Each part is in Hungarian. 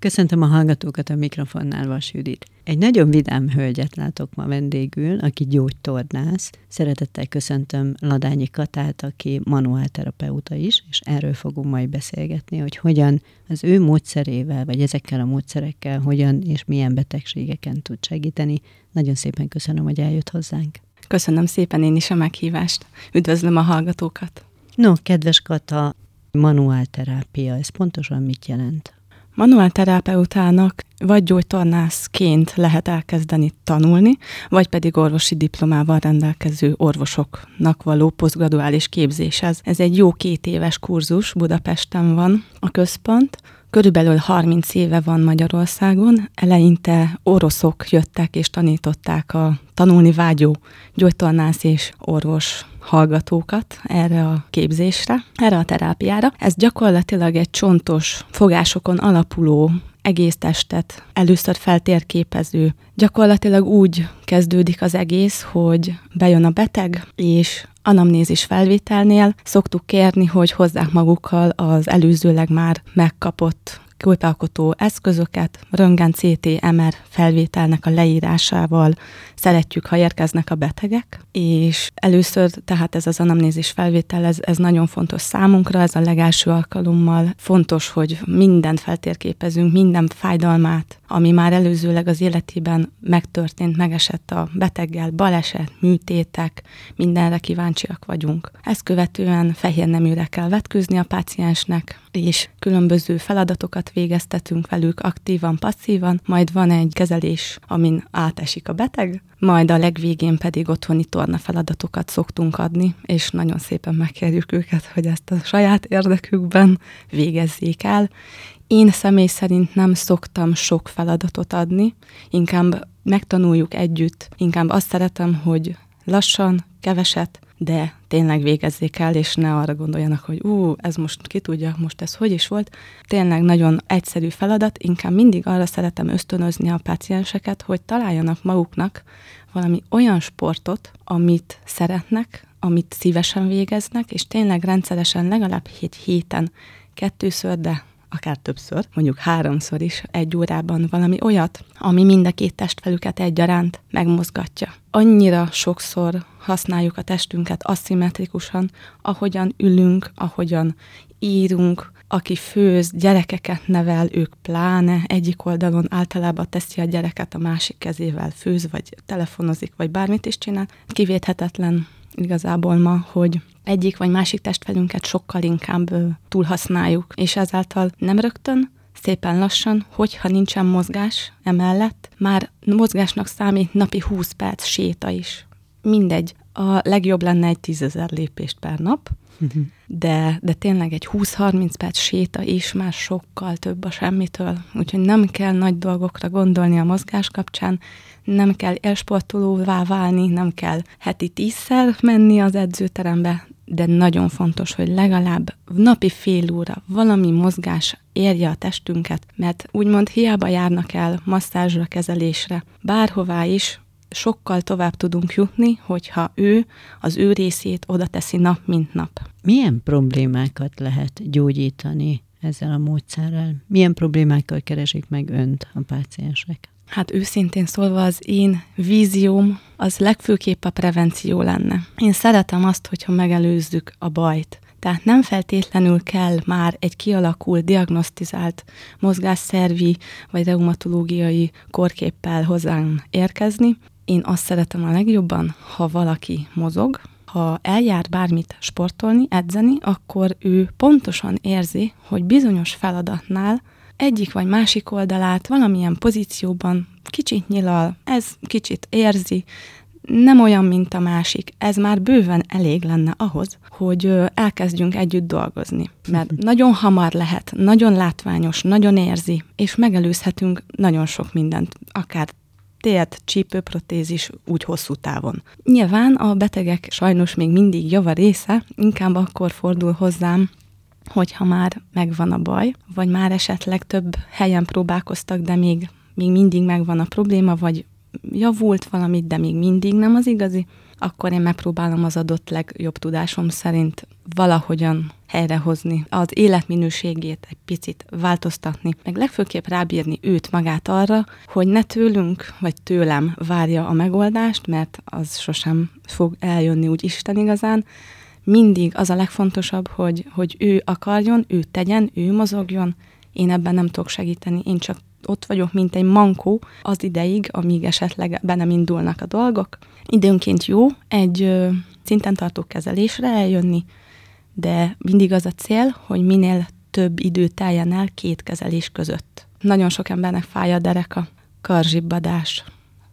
Köszöntöm a hallgatókat a mikrofonnál, Vas Judit. Egy nagyon vidám hölgyet látok ma vendégül, aki gyógytornász. Szeretettel köszöntöm Ladányi Katát, aki manuálterapeuta is, és erről fogunk majd beszélgetni, hogy hogyan az ő módszerével, vagy ezekkel a módszerekkel, hogyan és milyen betegségeken tud segíteni. Nagyon szépen köszönöm, hogy eljött hozzánk. Köszönöm szépen én is a meghívást. Üdvözlöm a hallgatókat. No, kedves Kata, manuálterápia, ez pontosan mit jelent? Manuálterapeutának vagy gyógytornászként lehet elkezdeni tanulni, vagy pedig orvosi diplomával rendelkező orvosoknak való posztgraduális képzéshez. Ez egy jó két éves kurzus, Budapesten van a központ, Körülbelül 30 éve van Magyarországon. Eleinte oroszok jöttek és tanították a tanulni vágyó gyógytornász és orvos hallgatókat erre a képzésre, erre a terápiára. Ez gyakorlatilag egy csontos fogásokon alapuló egész testet először feltérképező. Gyakorlatilag úgy kezdődik az egész, hogy bejön a beteg, és anamnézis felvételnél szoktuk kérni, hogy hozzák magukkal az előzőleg már megkapott képalkotó eszközöket, röntgen CT, MR felvételnek a leírásával szeretjük, ha érkeznek a betegek, és először tehát ez az anamnézis felvétel, ez, ez nagyon fontos számunkra, ez a legelső alkalommal. Fontos, hogy mindent feltérképezünk, minden fájdalmát, ami már előzőleg az életében megtörtént, megesett a beteggel, baleset, műtétek, mindenre kíváncsiak vagyunk. Ezt követően fehér neműre kell vetkőzni a páciensnek, és különböző feladatokat végeztetünk velük aktívan, passzívan, majd van egy kezelés, amin átesik a beteg, majd a legvégén pedig otthoni torna feladatokat szoktunk adni, és nagyon szépen megkérjük őket, hogy ezt a saját érdekükben végezzék el. Én személy szerint nem szoktam sok feladatot adni, inkább megtanuljuk együtt, inkább azt szeretem, hogy lassan, keveset, de tényleg végezzék el, és ne arra gondoljanak, hogy ú, ez most ki tudja, most ez hogy is volt. Tényleg nagyon egyszerű feladat, inkább mindig arra szeretem ösztönözni a pácienseket, hogy találjanak maguknak valami olyan sportot, amit szeretnek, amit szívesen végeznek, és tényleg rendszeresen legalább hét héten kettőször, de akár többször, mondjuk háromszor is egy órában valami olyat, ami mind a két testfelüket egyaránt megmozgatja. Annyira sokszor használjuk a testünket aszimmetrikusan, ahogyan ülünk, ahogyan írunk, aki főz, gyerekeket nevel, ők pláne egyik oldalon általában teszi a gyereket a másik kezével főz, vagy telefonozik, vagy bármit is csinál. Kivéthetetlen igazából ma, hogy egyik vagy másik testfelünket sokkal inkább túlhasználjuk, és ezáltal nem rögtön, szépen lassan, hogyha nincsen mozgás emellett, már mozgásnak számít napi 20 perc séta is. Mindegy, a legjobb lenne egy tízezer lépést per nap, de, de tényleg egy 20-30 perc séta is már sokkal több a semmitől. Úgyhogy nem kell nagy dolgokra gondolni a mozgás kapcsán, nem kell élsportolóvá válni, nem kell heti tízszer menni az edzőterembe, de nagyon fontos, hogy legalább napi fél óra valami mozgás érje a testünket, mert úgymond hiába járnak el masszázsra, kezelésre, bárhová is, sokkal tovább tudunk jutni, hogyha ő az ő részét oda teszi nap, mint nap. Milyen problémákat lehet gyógyítani ezzel a módszerrel? Milyen problémákkal keresik meg önt a páciensek? Hát őszintén szólva az én vízióm az legfőképp a prevenció lenne. Én szeretem azt, hogyha megelőzzük a bajt. Tehát nem feltétlenül kell már egy kialakult, diagnosztizált mozgásszervi vagy reumatológiai korképpel hozzám érkezni. Én azt szeretem a legjobban, ha valaki mozog, ha eljár bármit sportolni, edzeni, akkor ő pontosan érzi, hogy bizonyos feladatnál egyik vagy másik oldalát valamilyen pozícióban kicsit nyilal, ez kicsit érzi, nem olyan, mint a másik. Ez már bőven elég lenne ahhoz, hogy elkezdjünk együtt dolgozni. Mert nagyon hamar lehet, nagyon látványos, nagyon érzi, és megelőzhetünk nagyon sok mindent, akár tért, csípőprotézis úgy hosszú távon. Nyilván a betegek sajnos még mindig java része, inkább akkor fordul hozzám, hogyha már megvan a baj, vagy már esetleg több helyen próbálkoztak, de még, még mindig megvan a probléma, vagy javult valamit, de még mindig nem az igazi, akkor én megpróbálom az adott legjobb tudásom szerint valahogyan helyrehozni, az életminőségét egy picit változtatni, meg legfőképp rábírni őt magát arra, hogy ne tőlünk vagy tőlem várja a megoldást, mert az sosem fog eljönni úgy Isten igazán. Mindig az a legfontosabb, hogy, hogy ő akarjon, ő tegyen, ő mozogjon, én ebben nem tudok segíteni, én csak ott vagyok, mint egy mankó az ideig, amíg esetleg be nem indulnak a dolgok. Időnként jó egy szinten tartó kezelésre eljönni, de mindig az a cél, hogy minél több idő teljen el két kezelés között. Nagyon sok embernek fáj a dereka, karzsibbadás,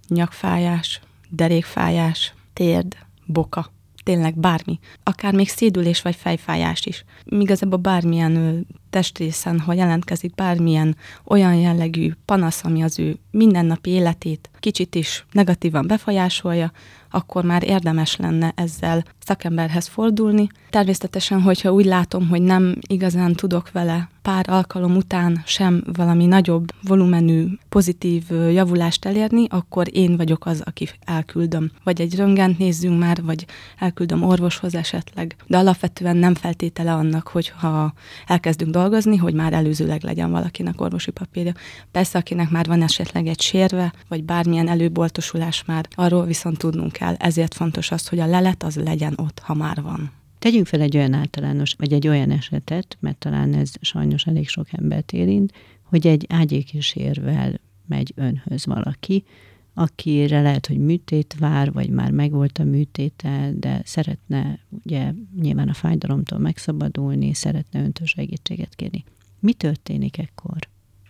nyakfájás, derékfájás, térd, boka, tényleg bármi. Akár még szédülés vagy fejfájás is. Igazából bármilyen testrészen, ha jelentkezik bármilyen olyan jellegű panasz, ami az ő mindennapi életét kicsit is negatívan befolyásolja, akkor már érdemes lenne ezzel szakemberhez fordulni. Természetesen, hogyha úgy látom, hogy nem igazán tudok vele pár alkalom után sem valami nagyobb volumenű pozitív javulást elérni, akkor én vagyok az, aki elküldöm. Vagy egy röngent nézzünk már, vagy elküldöm orvoshoz esetleg. De alapvetően nem feltétele annak, hogy ha elkezdünk dolgozni, hogy már előzőleg legyen valakinek orvosi papírja. Persze, akinek már van esetleg egy sérve, vagy bármilyen előboltosulás már, arról viszont tudnunk kell. Ezért fontos az, hogy a lelet az legyen ott, ha már van. Tegyünk fel egy olyan általános, vagy egy olyan esetet, mert talán ez sajnos elég sok embert érint, hogy egy ágyékísérvel megy önhöz valaki, akire lehet, hogy műtét vár, vagy már megvolt a műtéte, de szeretne ugye nyilván a fájdalomtól megszabadulni, szeretne öntől segítséget kérni. Mi történik ekkor?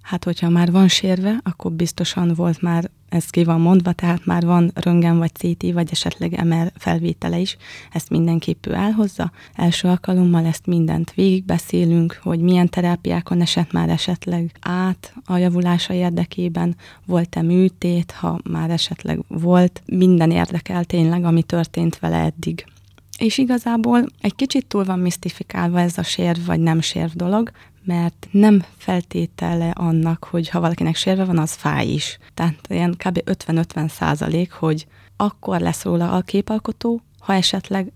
Hát, hogyha már van sérve, akkor biztosan volt már, ez ki van mondva, tehát már van röngen vagy CT, vagy esetleg MR felvétele is, ezt mindenképp ő elhozza. Első alkalommal ezt mindent végigbeszélünk, hogy milyen terápiákon esett már esetleg át a javulása érdekében, volt-e műtét, ha már esetleg volt, minden érdekel tényleg, ami történt vele eddig. És igazából egy kicsit túl van misztifikálva ez a sérv vagy nem sérv dolog, mert nem feltétele annak, hogy ha valakinek sérve van, az fáj is. Tehát ilyen kb. 50-50 százalék, hogy akkor lesz róla a képalkotó, ha esetleg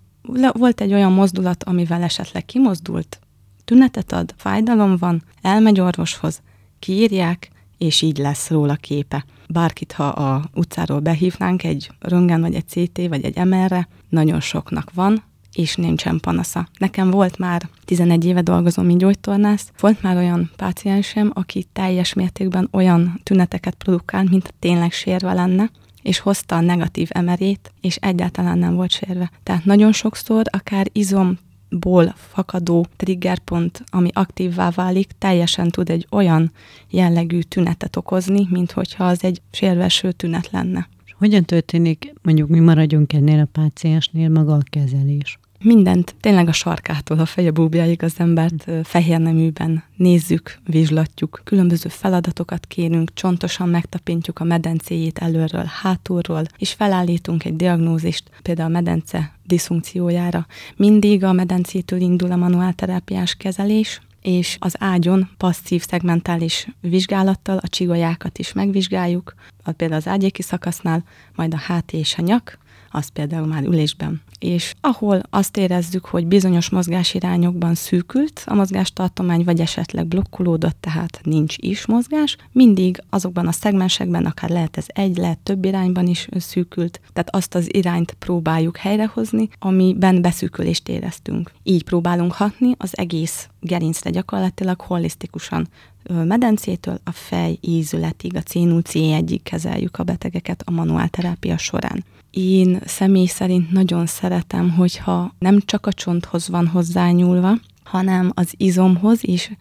volt egy olyan mozdulat, amivel esetleg kimozdult, tünetet ad, fájdalom van, elmegy orvoshoz, kiírják, és így lesz róla képe. Bárkit, ha a utcáról behívnánk egy röngen, vagy egy CT, vagy egy MR-re, nagyon soknak van, és nincsen panasza. Nekem volt már 11 éve dolgozom, mint gyógytornász, volt már olyan páciensem, aki teljes mértékben olyan tüneteket produkált, mint tényleg sérve lenne, és hozta a negatív emerét, és egyáltalán nem volt sérve. Tehát nagyon sokszor akár izom ból fakadó triggerpont, ami aktívvá válik, teljesen tud egy olyan jellegű tünetet okozni, mint hogyha az egy sérveső tünet lenne. Hogyan történik, mondjuk mi maradjunk ennél a páciensnél, maga a kezelés? Mindent, tényleg a sarkától a feje búbjáig az embert fehér neműben nézzük, vizslatjuk, különböző feladatokat kérünk, csontosan megtapintjuk a medencéjét előről, hátulról, és felállítunk egy diagnózist, például a medence diszfunkciójára. Mindig a medencétől indul a manuálterápiás kezelés, és az ágyon passzív szegmentális vizsgálattal a csigolyákat is megvizsgáljuk, például az ágyéki szakasznál, majd a hátí és a nyak, az például már ülésben. És ahol azt érezzük, hogy bizonyos mozgásirányokban szűkült a mozgástartomány, vagy esetleg blokkolódott, tehát nincs is mozgás, mindig azokban a szegmensekben, akár lehet ez egy, lehet több irányban is szűkült, tehát azt az irányt próbáljuk helyrehozni, amiben beszűkülést éreztünk. Így próbálunk hatni az egész gerincre gyakorlatilag holisztikusan medencétől a fej ízületig, a C0, C1-ig kezeljük a betegeket a manuálterápia során. Én személy szerint nagyon szeretem, hogyha nem csak a csonthoz van hozzányúlva, hanem az izomhoz is,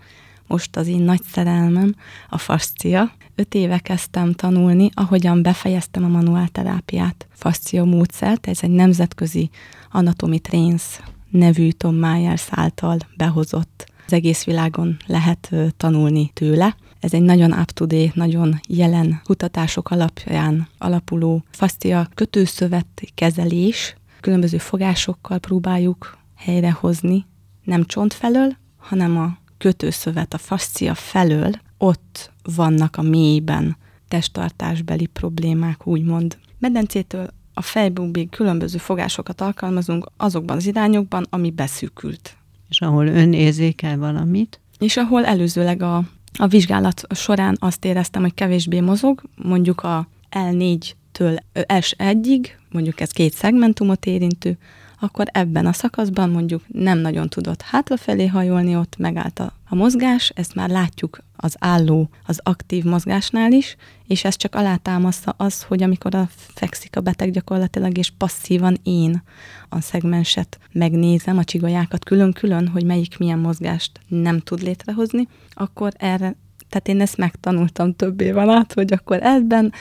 most az én nagy szerelmem, a fascia. Öt éve kezdtem tanulni, ahogyan befejeztem a manuálterápiát. Fascia módszert, ez egy nemzetközi Anatomy Trains nevű Tom Myers által behozott az egész világon lehet tanulni tőle. Ez egy nagyon up-to-date, nagyon jelen kutatások alapján alapuló fasztia kötőszövet kezelés. Különböző fogásokkal próbáljuk helyrehozni, nem csont felől, hanem a kötőszövet, a faszcia felől, ott vannak a mélyben testtartásbeli problémák, úgymond. Medencétől a fejbúbig különböző fogásokat alkalmazunk azokban az irányokban, ami beszűkült és ahol ön érzékel valamit. És ahol előzőleg a, a vizsgálat során azt éreztem, hogy kevésbé mozog, mondjuk a L4-től S1-ig, mondjuk ez két szegmentumot érintő, akkor ebben a szakaszban mondjuk nem nagyon tudott hátrafelé hajolni, ott megállt a, a mozgás, ezt már látjuk az álló, az aktív mozgásnál is, és ez csak alátámaszta az, hogy amikor a fekszik a beteg gyakorlatilag, és passzívan én a szegmenset megnézem, a csigolyákat külön-külön, hogy melyik milyen mozgást nem tud létrehozni, akkor erre, tehát én ezt megtanultam több év alatt, hogy akkor ebben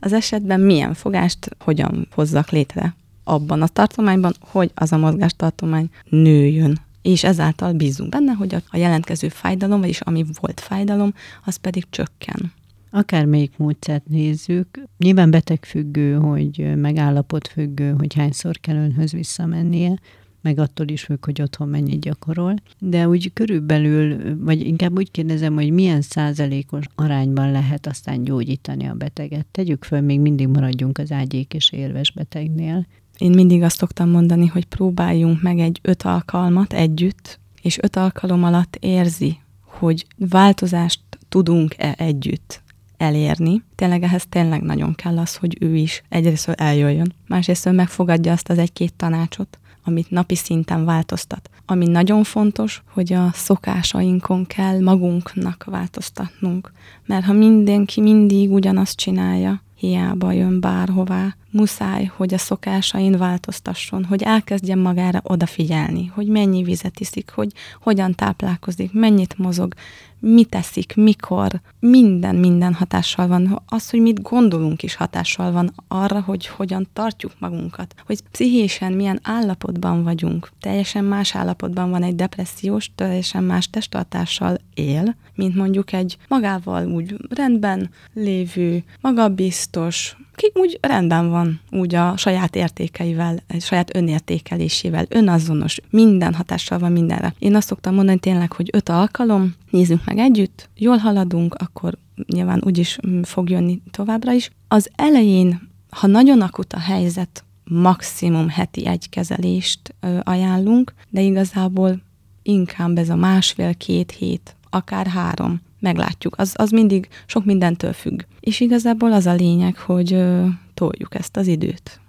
az esetben milyen fogást hogyan hozzak létre abban a tartományban, hogy az a mozgástartomány nőjön és ezáltal bízunk benne, hogy a jelentkező fájdalom, vagyis ami volt fájdalom, az pedig csökken. Akármelyik módszert nézzük, nyilván betegfüggő, hogy megállapot függő, hogy hányszor kell önhöz visszamennie, meg attól is függ, hogy otthon mennyit gyakorol. De úgy körülbelül, vagy inkább úgy kérdezem, hogy milyen százalékos arányban lehet aztán gyógyítani a beteget. Tegyük föl, még mindig maradjunk az ágyék és érves betegnél. Én mindig azt szoktam mondani, hogy próbáljunk meg egy öt alkalmat együtt, és öt alkalom alatt érzi, hogy változást tudunk-e együtt elérni. Tényleg ehhez tényleg nagyon kell az, hogy ő is egyrészt eljöjjön, másrészt megfogadja azt az egy-két tanácsot, amit napi szinten változtat. Ami nagyon fontos, hogy a szokásainkon kell magunknak változtatnunk. Mert ha mindenki mindig ugyanazt csinálja, hiába jön bárhová, muszáj, hogy a szokásain változtasson, hogy elkezdjen magára odafigyelni, hogy mennyi vizet iszik, hogy hogyan táplálkozik, mennyit mozog, mit teszik, mikor, minden, minden hatással van. Az, hogy mit gondolunk is hatással van arra, hogy hogyan tartjuk magunkat, hogy pszichésen milyen állapotban vagyunk. Teljesen más állapotban van egy depressziós, teljesen más testtartással él, mint mondjuk egy magával úgy rendben lévő, magabiztos, ki úgy rendben van, úgy a saját értékeivel, egy saját önértékelésével, önazonos, minden hatással van mindenre. Én azt szoktam mondani tényleg, hogy öt alkalom, nézzünk meg együtt, jól haladunk, akkor nyilván úgyis mm, fog jönni továbbra is. Az elején, ha nagyon akut a helyzet, maximum heti egy kezelést ajánlunk, de igazából inkább ez a másfél-két hét, akár három meglátjuk. Az, az mindig sok mindentől függ. És igazából az a lényeg, hogy ö, toljuk ezt az időt.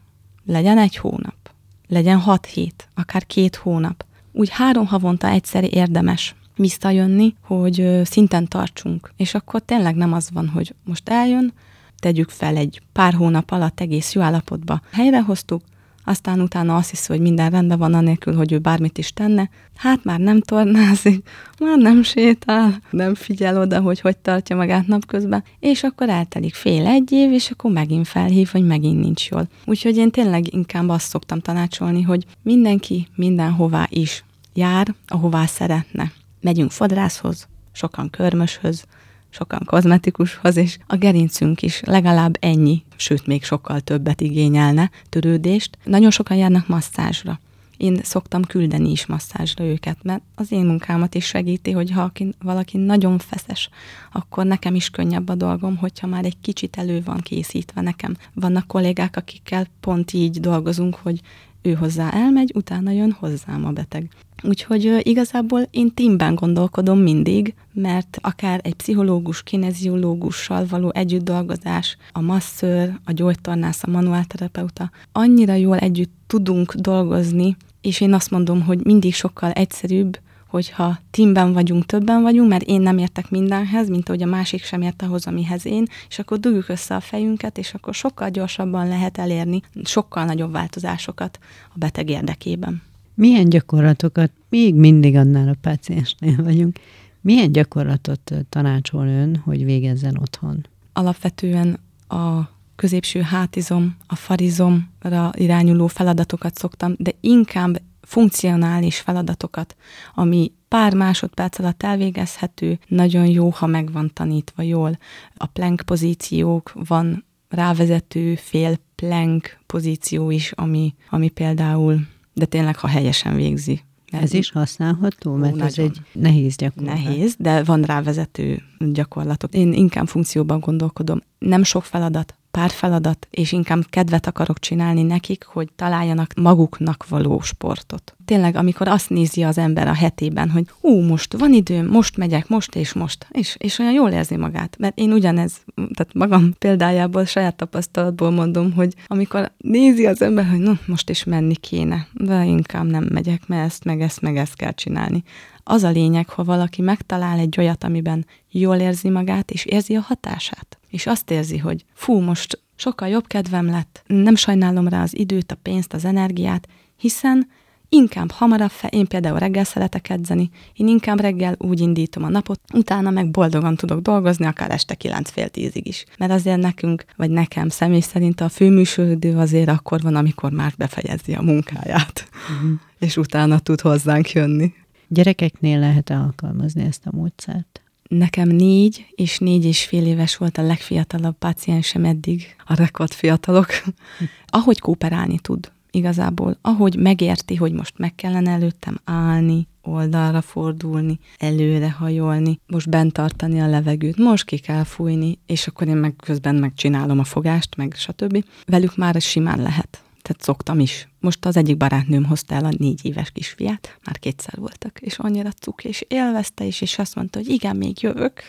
Legyen egy hónap, legyen hat hét, akár két hónap. Úgy három havonta egyszer érdemes visszajönni, hogy ö, szinten tartsunk. És akkor tényleg nem az van, hogy most eljön, tegyük fel egy pár hónap alatt egész jó állapotba helyrehoztuk, aztán utána azt hiszi, hogy minden rendben van, anélkül, hogy ő bármit is tenne. Hát már nem tornázik, már nem sétál, nem figyel oda, hogy hogy tartja magát napközben, és akkor eltelik fél egy év, és akkor megint felhív, hogy megint nincs jól. Úgyhogy én tényleg inkább azt szoktam tanácsolni, hogy mindenki mindenhová is jár, ahová szeretne. Megyünk fodrászhoz, sokan körmöshöz, sokan kozmetikushoz, és a gerincünk is legalább ennyi, sőt még sokkal többet igényelne törődést. Nagyon sokan járnak masszázsra. Én szoktam küldeni is masszázsra őket, mert az én munkámat is segíti, hogy ha valaki nagyon feszes, akkor nekem is könnyebb a dolgom, hogyha már egy kicsit elő van készítve nekem. Vannak kollégák, akikkel pont így dolgozunk, hogy ő hozzá elmegy, utána jön hozzám a beteg. Úgyhogy igazából én teamben gondolkodom mindig, mert akár egy pszichológus, kineziológussal való együtt dolgozás, a masször, a gyógytornász, a manuálterapeuta, annyira jól együtt tudunk dolgozni, és én azt mondom, hogy mindig sokkal egyszerűbb, hogyha teamben vagyunk, többen vagyunk, mert én nem értek mindenhez, mint ahogy a másik sem ért ahhoz, amihez én, és akkor dugjuk össze a fejünket, és akkor sokkal gyorsabban lehet elérni sokkal nagyobb változásokat a beteg érdekében. Milyen gyakorlatokat, még mindig annál a páciensnél vagyunk, milyen gyakorlatot tanácsol ön, hogy végezzen otthon? Alapvetően a középső hátizom, a farizomra irányuló feladatokat szoktam, de inkább funkcionális feladatokat, ami pár másodperc alatt elvégezhető, nagyon jó, ha meg van tanítva jól. A plank pozíciók, van rávezető fél plank pozíció is, ami, ami például, de tényleg, ha helyesen végzi. Ez is használható, mert Ó, ez egy nehéz gyakorlat. Nehéz, de van rávezető gyakorlatok. Én inkább funkcióban gondolkodom. Nem sok feladat, párfeladat, és inkább kedvet akarok csinálni nekik, hogy találjanak maguknak való sportot. Tényleg, amikor azt nézi az ember a hetében, hogy ú, most van időm, most megyek, most és most, és, és olyan jól érzi magát. Mert én ugyanez, tehát magam példájából, saját tapasztalatból mondom, hogy amikor nézi az ember, hogy no, most is menni kéne, de inkább nem megyek, mert ezt, meg ezt, meg ezt kell csinálni. Az a lényeg, ha valaki megtalál egy olyat, amiben jól érzi magát, és érzi a hatását. És azt érzi, hogy fú, most sokkal jobb kedvem lett, nem sajnálom rá az időt, a pénzt, az energiát, hiszen inkább hamarabb fel, én például reggel szeretek edzeni, én inkább reggel úgy indítom a napot, utána meg boldogan tudok dolgozni, akár este 9 fél tízig is. Mert azért nekünk, vagy nekem személy szerint a főműsoridő azért akkor van, amikor már befejezi a munkáját, uh-huh. és utána tud hozzánk jönni. Gyerekeknél lehet alkalmazni ezt a módszert? Nekem négy és négy és fél éves volt a legfiatalabb páciensem eddig, a rekord fiatalok. Ahogy kooperálni tud, igazából, ahogy megérti, hogy most meg kellene előttem állni, oldalra fordulni, előre hajolni, most bent tartani a levegőt, most ki kell fújni, és akkor én meg közben megcsinálom a fogást, meg stb. Velük már simán lehet tehát szoktam is. Most az egyik barátnőm hozta el a négy éves kisfiát, már kétszer voltak, és annyira cuk, és élvezte is, és azt mondta, hogy igen, még jövök.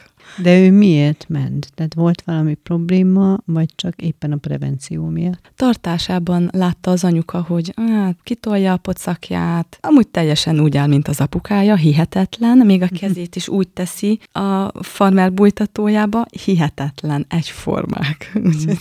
De ő miért ment? Tehát volt valami probléma, vagy csak éppen a prevenció miatt? Tartásában látta az anyuka, hogy hát, kitolja a pocakját, amúgy teljesen úgy áll, mint az apukája, hihetetlen, még a mhm. kezét is úgy teszi a farmer bújtatójába, hihetetlen, egyformák. Mhm.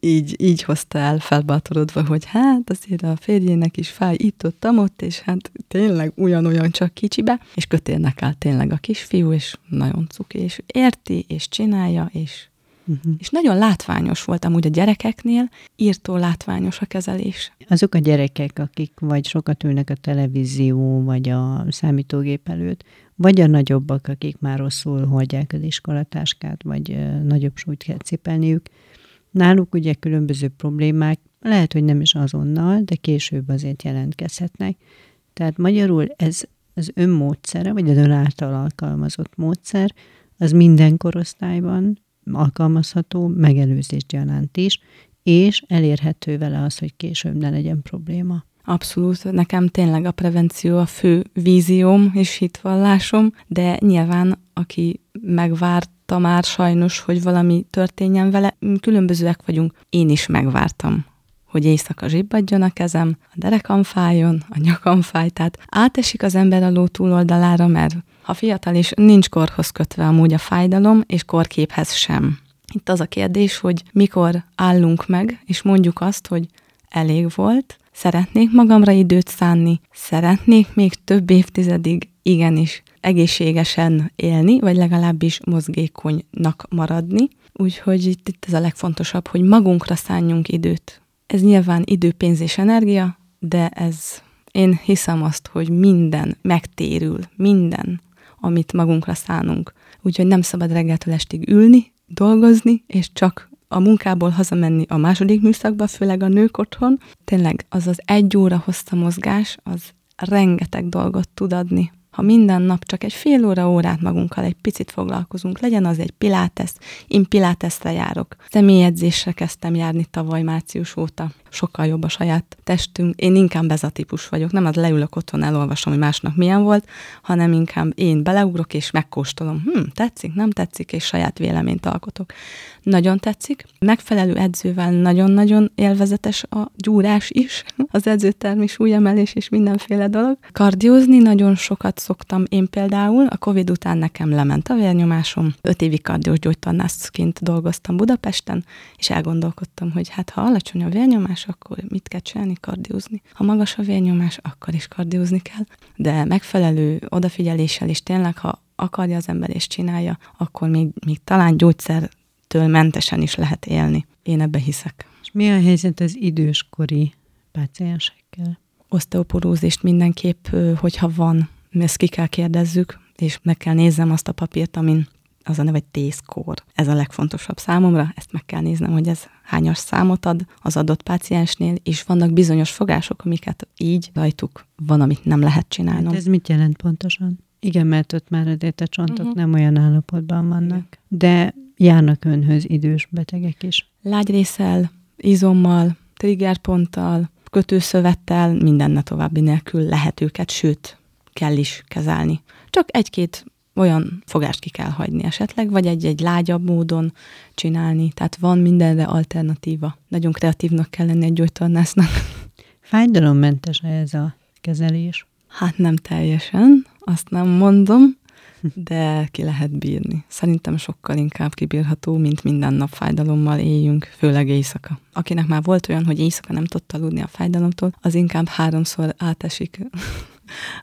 így, így hozta el felbátorodva, hogy hát azért a férjének is fáj itt-ott, ott, és hát tényleg ugyanolyan csak kicsibe, és kötélnek áll tényleg a kisfiú, és nagyon cuki, és érti, és csinálja, és Uh-huh. És nagyon látványos volt amúgy a gyerekeknél, írtó látványos a kezelés. Azok a gyerekek, akik vagy sokat ülnek a televízió, vagy a számítógép előtt, vagy a nagyobbak, akik már rosszul hordják az iskolatáskát, vagy nagyobb súlyt kell cipelniük, náluk ugye különböző problémák, lehet, hogy nem is azonnal, de később azért jelentkezhetnek. Tehát magyarul ez az önmódszere, vagy az ön által alkalmazott módszer, az minden korosztályban alkalmazható, megelőzés gyanánt is, és elérhető vele az, hogy később ne legyen probléma. Abszolút, nekem tényleg a prevenció a fő vízióm és hitvallásom, de nyilván aki megvárta már sajnos, hogy valami történjen vele, különbözőek vagyunk. Én is megvártam hogy éjszaka zsibbadjon a kezem, a derekam fájjon, a nyakam fáj, tehát átesik az ember a ló túloldalára, mert ha fiatal és nincs korhoz kötve amúgy a fájdalom, és korképhez sem. Itt az a kérdés, hogy mikor állunk meg, és mondjuk azt, hogy elég volt, szeretnék magamra időt szánni, szeretnék még több évtizedig igenis egészségesen élni, vagy legalábbis mozgékonynak maradni. Úgyhogy itt, itt ez a legfontosabb, hogy magunkra szánjunk időt. Ez nyilván idő, pénz és energia, de ez, én hiszem azt, hogy minden megtérül, minden, amit magunkra szánunk. Úgyhogy nem szabad reggeltől estig ülni, dolgozni, és csak a munkából hazamenni a második műszakba, főleg a nők otthon. Tényleg az az egy óra hossza mozgás, az rengeteg dolgot tud adni ha minden nap csak egy fél óra órát magunkkal egy picit foglalkozunk, legyen az egy pilates, én pilatesre járok. Személyedzésre kezdtem járni tavaly március óta. Sokkal jobb a saját testünk. Én inkább ez a típus vagyok. Nem az leülök otthon, elolvasom, hogy másnak milyen volt, hanem inkább én beleugrok és megkóstolom. Hm, tetszik, nem tetszik, és saját véleményt alkotok. Nagyon tetszik. Megfelelő edzővel nagyon-nagyon élvezetes a gyúrás is, az edzőtermi súlyemelés és mindenféle dolog. Kardiózni nagyon sokat szoktam én például. A Covid után nekem lement a vérnyomásom. Öt évig kardiós gyógytornászként dolgoztam Budapesten, és elgondolkodtam, hogy hát ha alacsony a vérnyomás, akkor mit kell csinálni? Kardiózni. Ha magas a vérnyomás, akkor is kardiózni kell. De megfelelő odafigyeléssel, és tényleg, ha akarja az ember és csinálja, akkor még, még talán gyógyszertől mentesen is lehet élni. Én ebbe hiszek. És mi a helyzet az időskori páciensekkel? Oszteoporózist mindenképp, hogyha van ezt ki kell kérdezzük, és meg kell nézzem azt a papírt, amin az a neve, hogy tészkór. Ez a legfontosabb számomra, ezt meg kell néznem, hogy ez hányas számot ad az adott páciensnél, és vannak bizonyos fogások, amiket így rajtuk van, amit nem lehet csinálnom. Hát ez mit jelent pontosan? Igen, mert ott már a csontok uh-huh. nem olyan állapotban vannak. De járnak önhöz idős betegek is? Lágyrészel, izommal, triggerponttal, kötőszövettel, mindenne további nélkül lehet őket, sőt, kell is kezelni. Csak egy-két olyan fogást ki kell hagyni esetleg, vagy egy-egy lágyabb módon csinálni. Tehát van mindenre alternatíva. Nagyon kreatívnak kell lenni egy gyógytornásznak. Fájdalommentes ez a kezelés? Hát nem teljesen, azt nem mondom, de ki lehet bírni. Szerintem sokkal inkább kibírható, mint minden nap fájdalommal éljünk, főleg éjszaka. Akinek már volt olyan, hogy éjszaka nem tudta aludni a fájdalomtól, az inkább háromszor átesik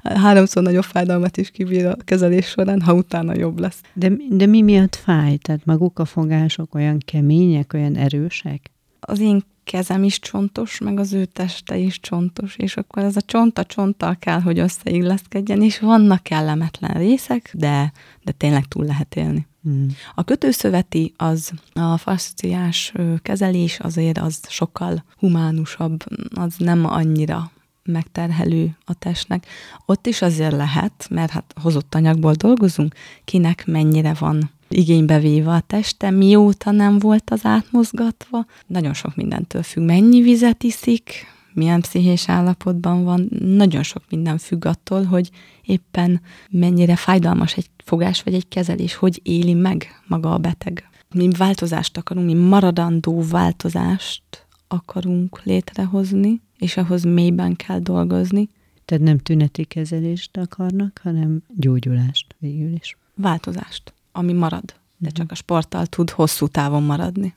háromszor nagyobb fájdalmat is kibír a kezelés során, ha utána jobb lesz. De, de mi miatt fáj? Tehát maguk a fogások olyan kemények, olyan erősek? Az én kezem is csontos, meg az ő teste is csontos, és akkor ez a csonta csonttal kell, hogy összeilleszkedjen, és vannak kellemetlen részek, de, de tényleg túl lehet élni. Hmm. A kötőszöveti, az a fasciás kezelés azért az sokkal humánusabb, az nem annyira megterhelő a testnek. Ott is azért lehet, mert hát hozott anyagból dolgozunk, kinek mennyire van igénybe véve a teste, mióta nem volt az átmozgatva. Nagyon sok mindentől függ. Mennyi vizet iszik, milyen pszichés állapotban van, nagyon sok minden függ attól, hogy éppen mennyire fájdalmas egy fogás vagy egy kezelés, hogy éli meg maga a beteg. Mi változást akarunk, mi maradandó változást akarunk létrehozni, és ahhoz mélyben kell dolgozni. Tehát nem tüneti kezelést akarnak, hanem gyógyulást végül is. Változást, ami marad, de uh-huh. csak a sporttal tud hosszú távon maradni.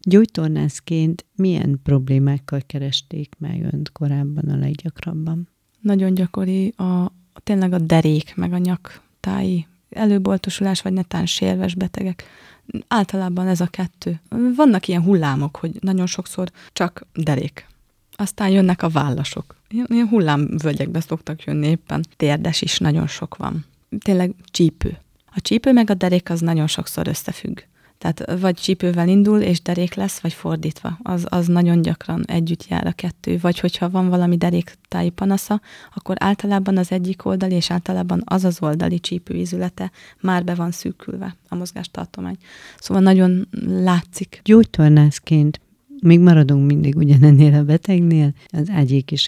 Gyógytornászként milyen problémákkal keresték meg önt korábban a leggyakrabban? Nagyon gyakori a, tényleg a derék, meg a nyaktáji előboltosulás, vagy netán sérves betegek. Általában ez a kettő. Vannak ilyen hullámok, hogy nagyon sokszor csak derék aztán jönnek a vállasok. Ilyen hullámvölgyekbe szoktak jönni éppen. Térdes is nagyon sok van. Tényleg csípő. A csípő meg a derék az nagyon sokszor összefügg. Tehát vagy csípővel indul, és derék lesz, vagy fordítva. Az, az nagyon gyakran együtt jár a kettő. Vagy hogyha van valami deréktáji panasza, akkor általában az egyik oldali, és általában az az oldali csípőízülete már be van szűkülve, a mozgástartomány. Szóval nagyon látszik. Gyógytornászként még maradunk mindig ugyanennél a betegnél, az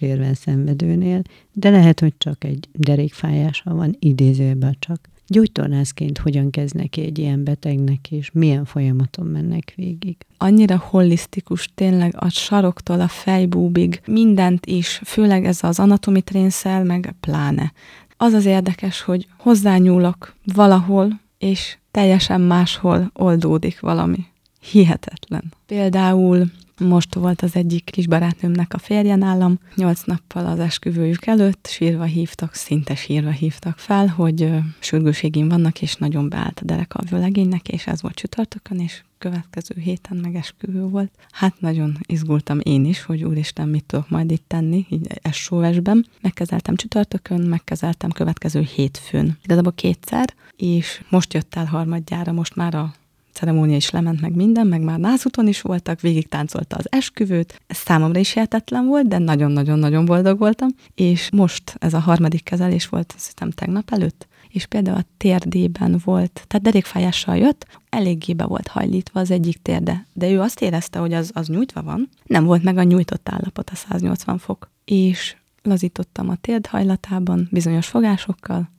érven szenvedőnél, de lehet, hogy csak egy derékfájása van, idézőben csak. Gyógytornászként hogyan kezd neki egy ilyen betegnek, és milyen folyamaton mennek végig? Annyira holisztikus, tényleg a saroktól a fejbúbig, mindent is, főleg ez az anatomi trénszel, meg pláne. Az az érdekes, hogy hozzányúlok valahol, és teljesen máshol oldódik valami. Hihetetlen. Például most volt az egyik kis barátnőmnek a férje nálam, nyolc nappal az esküvőjük előtt sírva hívtak, szinte sírva hívtak fel, hogy sürgőségén vannak, és nagyon beállt a derek a vőlegénynek, és ez volt csütörtökön, és következő héten meg esküvő volt. Hát nagyon izgultam én is, hogy úristen, mit tudok majd itt tenni, így esóvesben. Megkezeltem csütörtökön, megkezeltem következő hétfőn. Igazából kétszer, és most jött el harmadjára, most már a ceremónia is lement meg minden, meg már nászúton is voltak, végig táncolta az esküvőt. Ez számomra is hihetetlen volt, de nagyon-nagyon-nagyon boldog voltam. És most ez a harmadik kezelés volt, azt tegnap előtt, és például a térdében volt, tehát derékfájással jött, eléggé be volt hajlítva az egyik térde, de ő azt érezte, hogy az, az nyújtva van, nem volt meg a nyújtott állapot a 180 fok. És lazítottam a térd hajlatában bizonyos fogásokkal,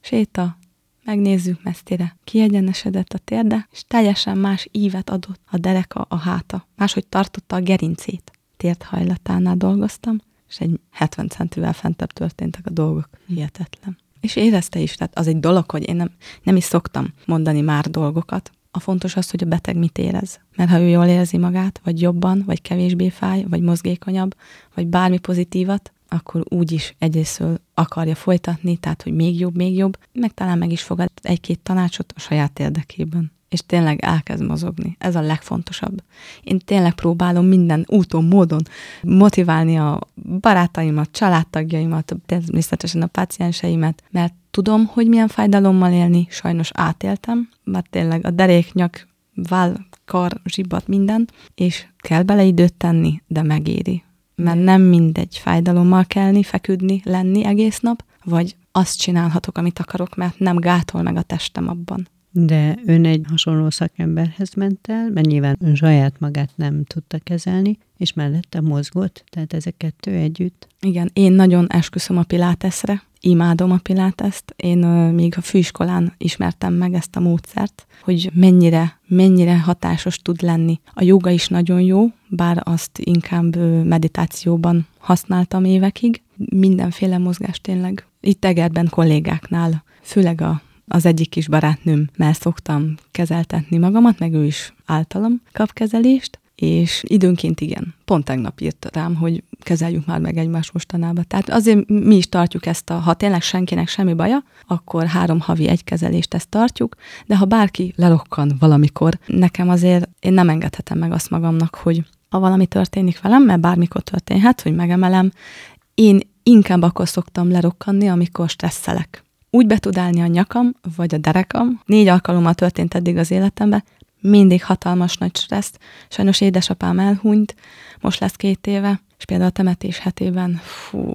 séta, megnézzük messzire. Kiegyenesedett a térde, és teljesen más ívet adott a dereka, a háta. Máshogy tartotta a gerincét. Térdhajlatánál dolgoztam, és egy 70 centivel fentebb történtek a dolgok. Hihetetlen. És érezte is, tehát az egy dolog, hogy én nem, nem is szoktam mondani már dolgokat. A fontos az, hogy a beteg mit érez. Mert ha ő jól érzi magát, vagy jobban, vagy kevésbé fáj, vagy mozgékonyabb, vagy bármi pozitívat, akkor úgy is egyrésztől akarja folytatni, tehát hogy még jobb, még jobb, meg talán meg is fogad egy-két tanácsot a saját érdekében. És tényleg elkezd mozogni. Ez a legfontosabb. Én tényleg próbálom minden úton, módon motiválni a barátaimat, családtagjaimat, természetesen a pácienseimet, mert tudom, hogy milyen fájdalommal élni, sajnos átéltem, mert tényleg a deréknyak, váll, kar, zsibbat, minden, és kell bele időt tenni, de megéri mert nem mindegy fájdalommal kelni, feküdni, lenni egész nap, vagy azt csinálhatok, amit akarok, mert nem gátol meg a testem abban. De ön egy hasonló szakemberhez ment el, mert nyilván ön saját magát nem tudta kezelni, és mellette mozgott, tehát ezek kettő együtt. Igen, én nagyon esküszöm a piláteszre, imádom a piláteszt. Én még a főiskolán ismertem meg ezt a módszert, hogy mennyire, mennyire hatásos tud lenni. A joga is nagyon jó, bár azt inkább meditációban használtam évekig. Mindenféle mozgás tényleg. Itt Egerben kollégáknál, főleg a az egyik kis barátnőmmel szoktam kezeltetni magamat, meg ő is általam kap kezelést, és időnként igen, pont tegnap írt rám, hogy kezeljük már meg egymást mostanában. Tehát azért mi is tartjuk ezt a, ha tényleg senkinek semmi baja, akkor három havi egy kezelést ezt tartjuk, de ha bárki lerokkan valamikor, nekem azért én nem engedhetem meg azt magamnak, hogy ha valami történik velem, mert bármikor történhet, hogy megemelem, én inkább akkor szoktam lerokkanni, amikor stresszelek. Úgy be tud állni a nyakam, vagy a derekam. Négy alkalommal történt eddig az életemben, mindig hatalmas nagy stressz. Sajnos édesapám elhunyt, most lesz két éve, és például a temetés hetében, fú,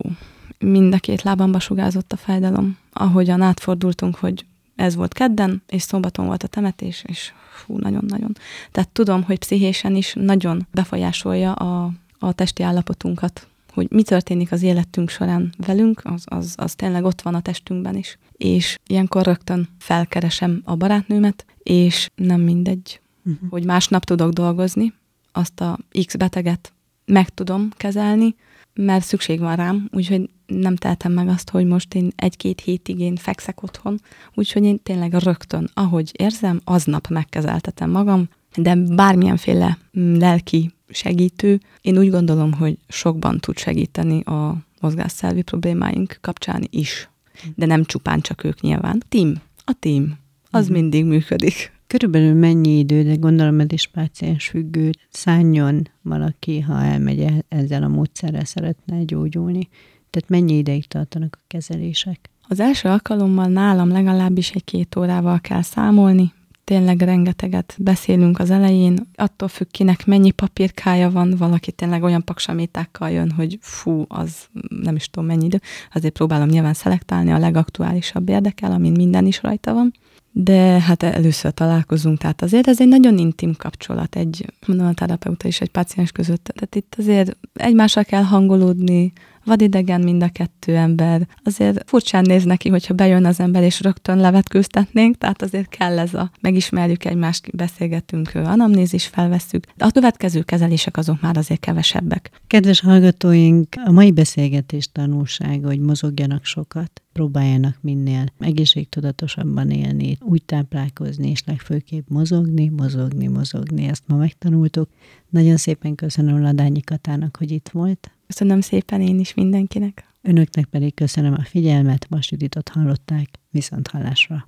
mind a két lábamba sugázott a fájdalom. Ahogyan átfordultunk, hogy ez volt kedden, és szombaton volt a temetés, és fú, nagyon-nagyon. Tehát tudom, hogy pszichésen is nagyon befolyásolja a, a testi állapotunkat, hogy mi történik az életünk során velünk, az, az, az tényleg ott van a testünkben is. És ilyenkor rögtön felkeresem a barátnőmet, és nem mindegy, uh-huh. hogy másnap tudok dolgozni, azt a X beteget meg tudom kezelni, mert szükség van rám, úgyhogy nem tehetem meg azt, hogy most én egy-két hétig én fekszek otthon, úgyhogy én tényleg rögtön, ahogy érzem, aznap megkezeltetem magam, de bármilyenféle mm, lelki segítő, én úgy gondolom, hogy sokban tud segíteni a mozgásszervi problémáink kapcsán is. De nem csupán csak ők nyilván. Team. A team. Az uh-huh. mindig működik. Körülbelül mennyi idő, de gondolom ez is páciens függő, szálljon valaki, ha elmegy e- ezzel a módszerrel szeretne gyógyulni. Tehát mennyi ideig tartanak a kezelések? Az első alkalommal nálam legalábbis egy két órával kell számolni, tényleg rengeteget beszélünk az elején, attól függ kinek mennyi papírkája van, valaki tényleg olyan paksamétákkal jön, hogy fú, az nem is tudom mennyi idő, azért próbálom nyilván szelektálni a legaktuálisabb érdekel, amin minden is rajta van, de hát először találkozunk, tehát azért ez egy nagyon intim kapcsolat, egy mondom a terapeuta és egy páciens között, tehát itt azért egymással kell hangolódni, vadidegen mind a kettő ember. Azért furcsán néz neki, hogyha bejön az ember, és rögtön levetkőztetnénk, tehát azért kell ez a megismerjük egymást, beszélgetünk, anamnézis felveszünk. De a következő kezelések azok már azért kevesebbek. Kedves hallgatóink, a mai beszélgetés tanulsága, hogy mozogjanak sokat, próbáljanak minél egészségtudatosabban élni, úgy táplálkozni, és legfőképp mozogni, mozogni, mozogni. Ezt ma megtanultuk. Nagyon szépen köszönöm Ladányi Katának, hogy itt volt. Köszönöm szépen én is mindenkinek. Önöknek pedig köszönöm a figyelmet, Vas Juditot hallották, viszont hallásra.